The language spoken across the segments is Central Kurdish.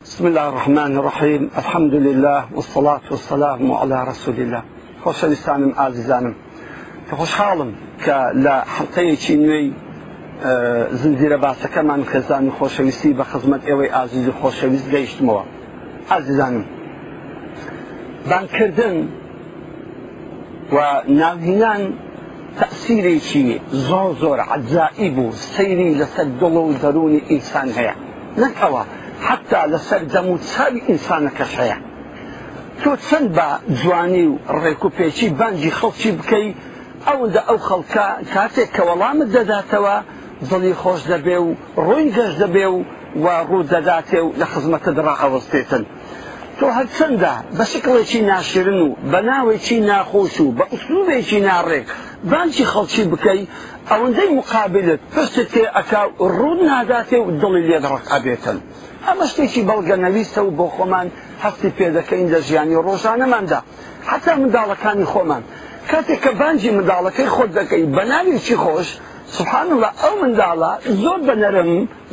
بسم الله الرحمن الرحيم الحمد لله والصلاة والسلام على رسول الله خوش لسانم عزیزانم خۆشحاڵم کە لە حڵقەیەکی نوێی زنجیرە باسەکەمان خێزانی خۆشەویستی بە خزمەت ئێوەی ئازیزی خۆشەویست گەیشتمەوە ئازیزانم بانکردن و ناوهینان تەسیرێکی زۆر زۆر عجزایی بوو سەیری لەسەر دڵ و دەرونی ئینسان هەیە نەکەوە حتا لەسەر دەم و چاوی ئینسانەکەش هەیە تۆ چەند بە جوانی و ڕێک و پێچی بانجی خەڵکی بکەی ئەوەندە ئەو خەڵکە کاتێک کە وەڵامت دەداتەوە دڵی خۆش دەبێ و ڕووی گەشت دەبێ و وا ڕوو دەداتێ و لە خزمەتە دڕا ئەوەستێتن تۆ هەرچەندە بە شکڵێکی ناشرن و بە ناوێکی ناخۆش و بە ئوسلوبێکی ناڕێک بانکی خەڵکی بکەی ئەوەندەی مقابلت پشتت تێ ئەک ڕوود ناداتێ و دڵی لێ ڕق ئەبێتن ئەمە شتێکی بەڵگەنەویستە و بۆ خۆمان هەستی پێدەکەین لە ژیانی ڕۆژانەماندا حتا منداڵەکانی خۆمان کاتێک کە بانجی منداڵەکەی خۆت دەکەی بەناوی چی خۆش سبحان الله ئەو منداڵە زۆر بە نەرم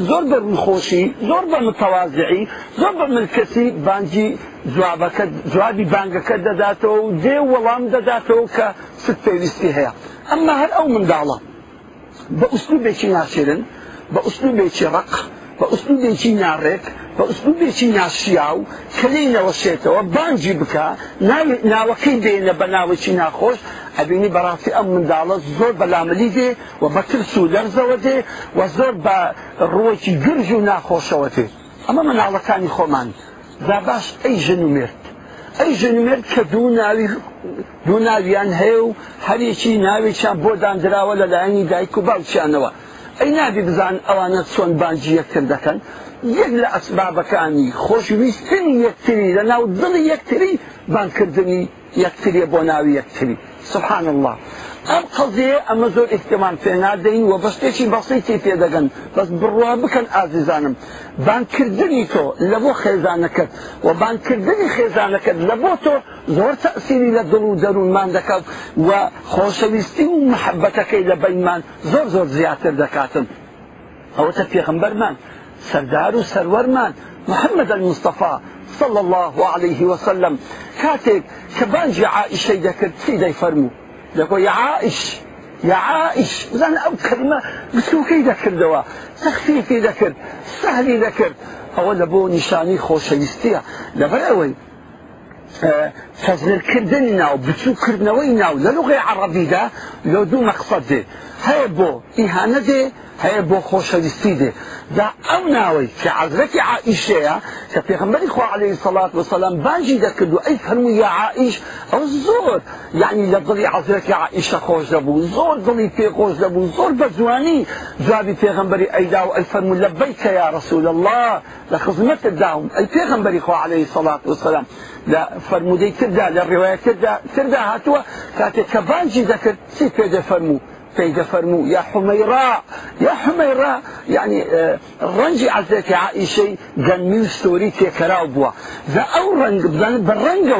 زۆر بە ڕوخۆشی زۆر بە متەوازعی زۆر بە ملکەسی بانجی جوابەکە جوابی بانگەکە دەداتەوە و دێ وەڵام دەداتەوە کە ست پێویستی هەیە ئەمما هەر ئەو منداڵە بە ئوسلوبێکی ناچێرن بە ئوسلوبێکی ڕق بە ئوسلوبێکی ناڕێک بە ئوسلوبێکی ناشیا و کلەی نەوەشێتەوە بانجی بکە ناوەکەی دێنە بە ناوێکی ناخۆش ئەبینی بەڕاستی ئەم منداڵە زۆر بەلاملی دێ و بەکرس و لەرزەوە دێ و زۆر بە ڕۆکی گرژ و ناخۆشەوە دێ ئەمە مناڵەکانی خۆمان دا باش ئەی ژن و مرد ئەی ژنمێت کە دوو ناوی دوو ناویان هەیە و هەرێکی ناوێکیان بۆ دانراوە لە لایەنی دایک و باوچیانەوە ئەی نابی بزان ئەوانە چۆن بانجی یەکتر دەکەن یەک لە ئەسبابەکانی خۆشویستنی یەکتری لە ناو دڵی یەکتری بانکردنی یەکتریە بۆ ناوی یەکتری سبحان الله ئەم قەزیێ ئەمە زۆر ئیحتمان پێ نادەین و بەشتێکی بەسی تێ پێدەگەن بەس بڕوا بکەن ئازیزانم بانکردنی تۆ لە بۆ خێزانەکەت و بانکردنی خێزانەکەت لە بۆ تۆ زۆر تەسیری لە دڵ و دەروونمان دەکات و خۆشەویستی و محەبەتەکەی لە بەینمان زۆر زۆر زیاتر دەکاتم ئەوەتە پێغمبەرمان سەردار و سەروەرمان محەممەد المستەفا صلى الله عليه وسلم كاتب كبانجي عائشة ذكرت في دي فرمو دكو يا عائش يا عائش زن أو كلمة بسوكي ذكر دوا تخفيفي ذكر سهلي ذكر أو بو نشاني خوشيستيا لبرأوي آه، فەزلکردنی ناو بچووکردنەوەی ناو لە لغی عربیدا لە دوو مەقصد دێ هەیە بۆ ئیهانە دێ هەیە بۆ خۆشەویستی دێ دا أو ناوي کە عائشة كفي غمبري خو عليه الصلاة والسلام باجي داك دو اي فهمو يا عائش الزور يعني لا ضري عزيك يا عائشة خوش لبو الزور ضري في خوش لبو الزور بزواني جابي في غمبري اي داو الفهمو لبيك يا رسول الله لخزمة الداو اي في غمبري خو عليه الصلاة والسلام لا فرمو دي تبدأ للرواية تبدأ تبدأ هاتوا كاتك بانجي داك سي في فرمو فإذا فرموا يا حميراء يا حميراء يعني الرنج آه، عزيك عائشة قال من ستوري تكرا أبوا ذا أو رنج بالرنج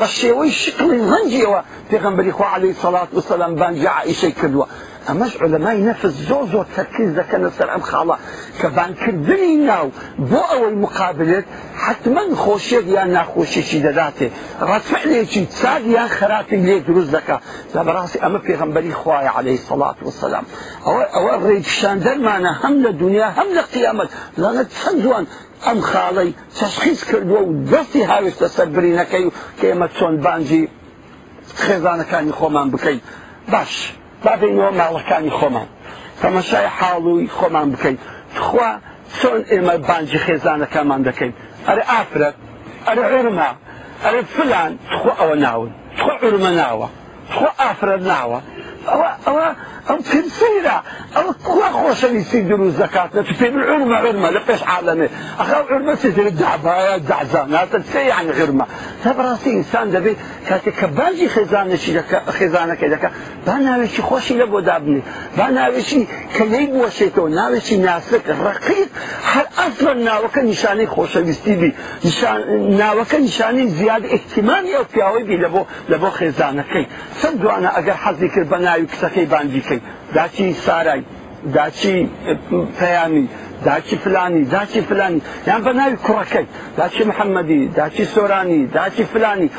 بشيوي شكل رنجي في غنبري عليه الصلاة والسلام بان عائشة كدوا ئەمەش علەمای نەفس زۆر زۆر تەرکیز دەکەنە سەر ئەم خاڵە کە بانکردنی ناو بۆ ئەوەی مقابلێت حتمما خۆشێک یان ناخۆشیێکی دەداتێ ڕەتفعلێکی چاد یان خراپی لێ دروست دەکە لە بەڕاستی ئەمە پێغمبەری خوای عليه سڵات وسلام ئەوە ئەوە ڕێکشان دەرمانە هەم لە دنیا هەم لە قیامەت لەنە چەند جوان ئەم خاڵەی تەشخیز کردووە و دەستی هاوێستە سەر برینەکەی و کێمە چۆن بانجی خێزانەکانی خۆمان بکەین باش. بابینەوە ماڵەکانی خۆمان تەمەشای حاڵوی خۆمان بکەین خوا چۆن ئێمە بانجی خێزانەکەمان دەکەین ئەرە ئافرەت ئەرە عێرما ئەرە فلان خۆ ئەوە ناون خۆ عرمە ناوە خۆ ئافرەت ناوە ئەوە ئەوە ئەم کنسیرە ئەم کووا خۆشەویستی دروست دەکاتە تو پێ عرمە عرمە لە پێش عالەمێ ئەخا عرمە چێتر دابایە دازاناتە سێ یان عرمە تا بەڕاستی ئینسان دەبێت کاتێک کە باجی خێزانێکی خێزانەکەی دەکە با ناوێکی خۆشی لە بۆ دابنی با ناوێکی کە لی بوەشێتەوە ناوێکی ناسک ڕقیق هەر ئەسڵ ناوەکە نیشانەی خۆشەویستی بی ناوەکە نیشانەی زیاد احتیمانی ئەو پیاوەی بی لە بۆ لە بۆ خێزانەکەی سەر دوانە ئەگەر حەزی کرد بە ناوی کسەکەی باندیکە داچی سارای داچی پەیانی داچی فلانی داچی فلانی یان بە ناوی کوڕەکەی داچی محەممەدی داچی سۆرانی داچی فلانی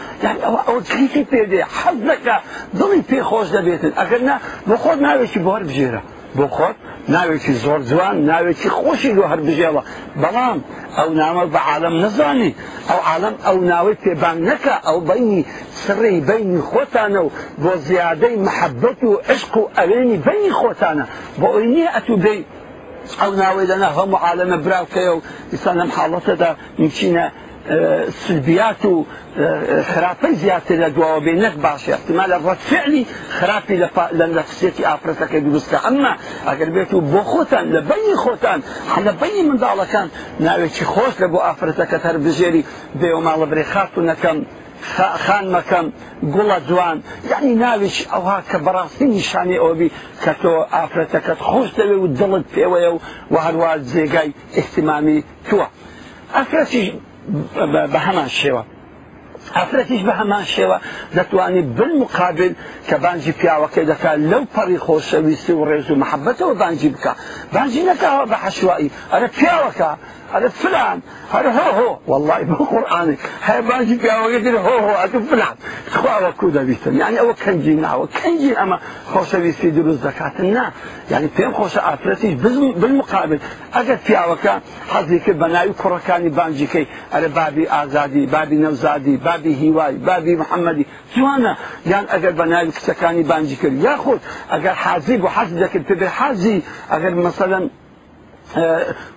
ئەو کلیکی پێدێ حەز دەکە دڵی پێخۆش دەبێتن ئەگەر نا بۆ خۆت ناوێکی بۆر بژێرە بۆ خۆت ناوێکی زۆر جوان ناوێکی خۆشی لۆ هەربژێەوە بەڵام ئەو نامە بە عالم نزانی ئەو عالم ئەو ناوەی پێبان نەکە ئەو بینی سڕی بینی خۆتانە و بۆ زیادەی محەبەت و عشق و ئەوێنی بینی خۆتانە بۆ ئەوی نییە ئەتو بێی ئەو ناوەی لەنا هەموو عالەمە براوکەیە و ئسان لەم حاڵەتەدا میچینە سلبیات و خراپەی زیاتر لە دواوە بێ نەک باشی احتمال لە ڕەتفعلی خراپی لە نەفسێتی ئافرەتەکە دروستکە ئەمما ئەگەر بێت و بۆ خۆتان لە بەنی خۆتان حەلە بەنی منداڵەکان ناوێکی خۆش لە بۆ ئافرەتەکە هەر بژێری بێوەماڵە برێ خاتونەکەم خان مەکەم گوڵە جوان یعنی ناویش ئەوها کە بەڕاستی نیشانی ئەوبی کە تۆ ئافرەتەکەت خۆش دەوێ و دڵت پێوەیە و و هەروە جێگای ئاحتیمامی تووە. ئەفرەتی بە هەمان شێوە ئافرەتیش بە هەمان شێوە دەتوانانی بالمقابل کە بانجی پیاوەکەی دەکات لەو پەڕی خۆشەویستی و ڕێز و محەبەتەوە بانجی بکە بانجی نەکەەوە بە حەشوایی ئەرە پیاوەکە هذا فلان هذا هو هو والله بالقرآن هاي بانجي بيا وقدر هو هو هذا فلان خوا وكودا بيتن يعني أو كان جينا او كان جينا أما خوش بيستي دلو الزكاة النا يعني تيم خوش آفرتي بالمقابل أجد في اوكا حظي كبناي كركاني بانجي كي على بابي آزادي بابي نوزادي بابي هواي بابي محمدي جوانا يعني أجد بناي كسكاني بانجي كي ياخد أجد حازي وحزدك تبي حازي أجد مثلا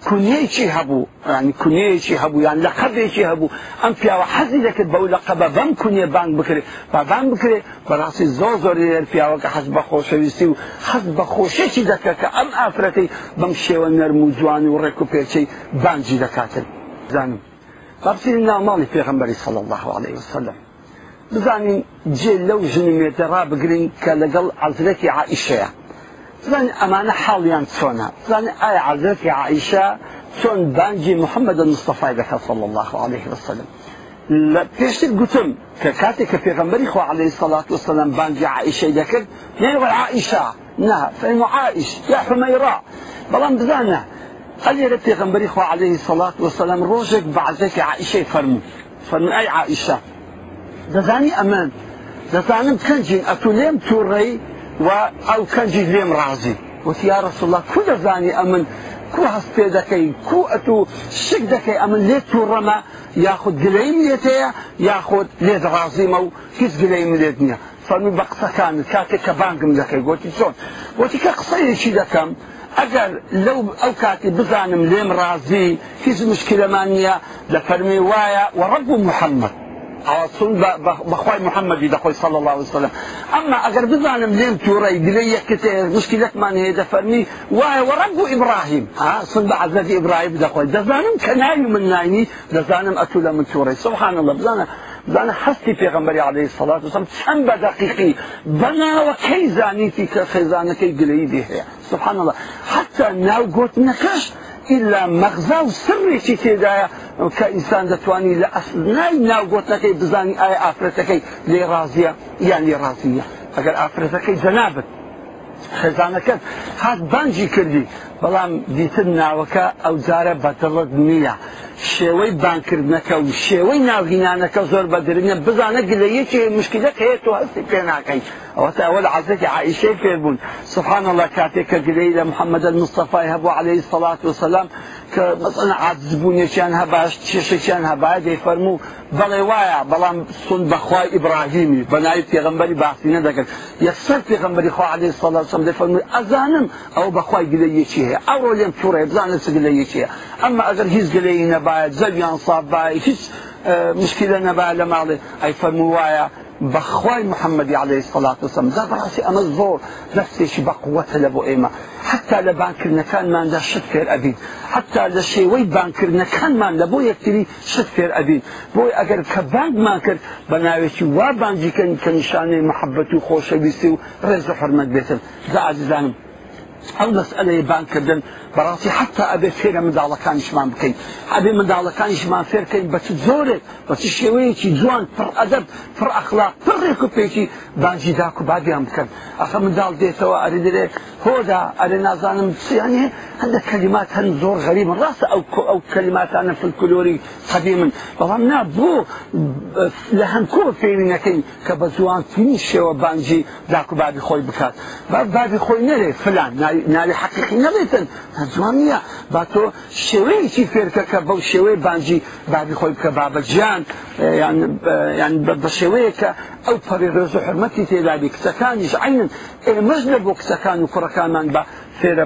کونیەیەکی هەبوو ینی کونیەیەکی هەبوو یان لە قەبێکی هەبوو ئەم پیاوە حەزی دەکرد بەو لە قەبە بەم کونیە بانگ بکرێت بابان بکرێت بەڕاستی زۆر زۆر لەر پیاوە کە حەز بە خۆشەویستی و حەز بە خۆشێکی دەکە کە ئەم ئافرەکەی بەم شێوە نەرم و جوان و ڕێک و پێچەی بانجی دەکاتن زانم بابسیری ناماڵی پێغمبەری سەڵ الله عليه وسلم بزانین جێ لەو ژنمێتە ڕابگرین کە لەگەڵ عزرەتی عائشەیە زن امانه حاليا تونا زن اي عزيز عائشة تون بانجي محمد المصطفى ده صلى الله عليه وسلم لا بيش قلتم كاتي في غمري خو عليه الصلاة والسلام بانجي عائشة ذكر نعم عائشة نها فإنه عائش يا حميراء بلان بزانا قال رب في غمري خو عليه الصلاة والسلام روجك بعزيك عائشة فرمو فرمو أي عائشة دزاني أمان دزاني بكنجين أتوليم توري و ئەو کەنجی لێم ڕازی وتیا ڕسوڵە کو دەزانی ئەمن کو هەست پێ دەکەین کو ئەت و شک دەکەی ئەمن لێ تووڕەمە یاخود گلەیم لێتەیە یاخود لێت ڕازیمە و هیچ گلەیم لێت نییە فەرمی بە قسەکان کاتێک کە بانگم دەکەی گوتی چۆن گوتی کە قسەیەکی دەکەم ئەگەر لەو ئەو کاتی بزانم لێم ڕازی هیچ مشکلەمان نییە لە فەرمی وایە وەڕەب و محەممەد عاصم آه، رسول بخوای محمدی دخوای صلى الله علیه وسلم اما اگر بزنم لیم توری دلیه کته مشکلت من هیده فرمی وای و رب ابراهیم ها آه، صن بعزت ابراهیم دخوای دزنم کنای من ناینی دزنم اتول من توری سبحان الله بزنم بزنم حستی پیغمبری علیه الصلاة والسلام چند به دقیقی بنا و کی زانیتی که خزانه کی دلیه سبحان الله حتی ناو گوت نکش ئللا مەغزا و سڕێکی تێدایە کە ئینسان دەتوانانی لە ئەسنای ناوگۆتەکەی بزانانی ئایا ئافرەتەکەی لێ ڕازە یان لێ ڕازە ئەگەر ئافرەتەکەی جەنابێت خێزانەکەت هات بانجی کردی بەڵام دیتن ناوەکە ئەو جارە بەتەڵت نییە شێوەی بانکردنەکە و شێوەی ناوگینانەکە زۆر بەدرنیە بزانە گلە یەکی مشکلەک هەیە تو هەستی پێ ناکەین ئەوەتە ئەوە لە عزەکی عیشەی پێبوون سبحان الله کاتێک کە گلەی لە محەممەد المستەفای هەبوو عليه سڵات وسلام که مثلا عبد بونی چن ها باش چش چن ها باید فرمو بله وایا بلام سن بخوا ابراهیم بنای پیغمبر بحثی نه دکر یا سر پیغمبر خوا علی صلی الله علیه و فرمو او بخوا گله یچیه او رولم چور اذان سجلية گله اما اگر هیچ گله ای نه باید زل یان صاب با هیچ اه، مشکل نه با علم علی فرمو وایا بخواي محمد عليه الصلاة والسلام ذا براسي أنا الزور نفسي بقوة لبو إيمة حتى لبان كنا كان ما عنده شكر أبيد حتا لە شێوەی بانکردنەکانمان لە بۆ یەکتری شت فێر ئەبین بۆی ئەگەر کە بانکمان کرد بە ناوێکی وا بانجیکەن کە نیشانەی محەبەت و خۆشەویستی و ڕێز و حرمەت بێتن زعزیزانم ئەو مەسئلەیە بانکردن بەڕاستی حتا ئەبێ فێرە منداڵەکانیشمان بکەین ئەبێ منداڵەکانیشمان فێرکەین بە چ زۆرێک بە چ شێوەیەکی جوان پڕ ئەدەب پڕ ئەخلاق پڕێک و پێکی بانجی داک و بابیان بکەن ئەخە منداڵ دێتەوە ئەری دەرێت هۆدا ئەرێ نازانم چیانی هەندە کەلیمات هەن زۆر غەریبن ڕاستە ئەو ئەو کەلیماتانە فلکلۆری قەبی من بەڵام نا بۆ لە هەنکۆ فێوینەکەی کە بە زوان تنی شێوە بانجی داکوبابی خۆی بکات بابی خۆی نەرێ فلان ناوی حقیقی نەبێتن زوان نییە با تۆ شێوەیەکی فێرکە کە بەو شێوەی بانجی بابی خۆی بکە بابە گیان یان بە شێوەیە کە او پەرێرۆزە حرمەتی تێدابی کچەکانیش عینن ئێمەش لە بۆ کچەکان و کوڕەکانمان بە فێرە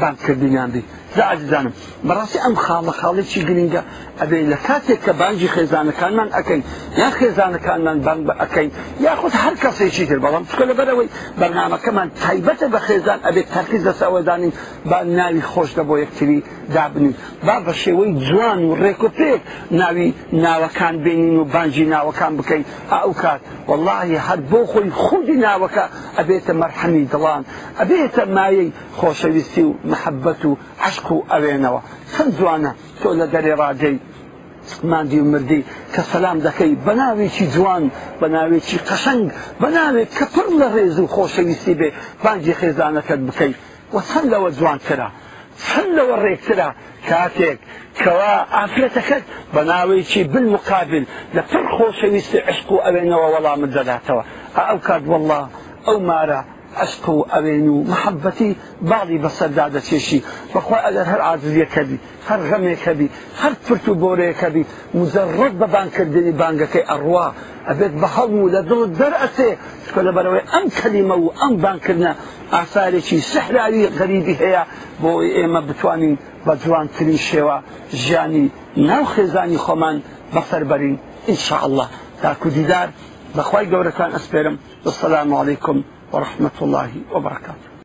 بانکردنیان بی زعجزانم بەڕاستی ئەم خاڵە خاڵێکی گرنگە ئەبێ لە کاتێک کە بانجی خێزانەکانمان ئەەکەین یا خێزانەکانمان بانگ بە ئەەکەین یاخود هەر کەسێکی تر بەڵام چکە لە بەرەوەی بەرنامەکەمان تایبەتە بە خێزان ئەبێت تەرکیز دەسەوەدانین با ناوی خۆشدە بۆ یەکتری دابنین با بە شێوەی جوان و ڕێک و پێک ناوی ناوەکان بینین و بانجی ناوەکان بکەین ئاو کات واللهی هەر بۆ خۆی خودی ناوەکە ئەبێتە مەرحەمی دڵان ئەبێتە مایەی خۆشەویستی و محبەت و عشق و ئەوێنەوە چەند جوانە تۆ لە دەرێ ڕادەی مادی و مردی کە سەسلام دەکەی بەناوێکی جوان بەناوێکی قەشنگ بەناوێت کە پڕ لە ڕێز و خۆشەویستی بێ بانجی خێزانەکەت بکەیت و چەند لەوە جوانترە چەند لەوە ڕێکترە کاتێک کەوا ئافرەتەکەت بە ناوەیەکی بالمقابل لە پڕ خۆشەویستی عشق و ئەوێنەوە وەڵامت دەداتەوە ئەو کات وله ئەو مارە عشق و ئەوێن و محەبەتی باڵی بەسەردا دەچێشی بەخوا ئەگەر هەر ئازیەکەبی هەر غەمێکەبی هەر پرت و بۆرەیەکەبی مزەڕەت بە بانکردنی بانگەکەی ئەڕوا ئەبێت بە هەڵمو لە دڵ دەرئەسێ چکە لەبەرەوەی ئەم کەلیمە و ئەم بانکردە ئاسارێکی سەحراوی غەریبی هەیە بۆ ئێمە بتوانین بە جوانترین شێوە ژیانی ناو خێزانی خۆمان بەسەربەرین ئینشاءله تاکو دیدار بەخوای گەورەکان ئەسپێرم بەسەسلام عیکم ورحمة الله وبركاته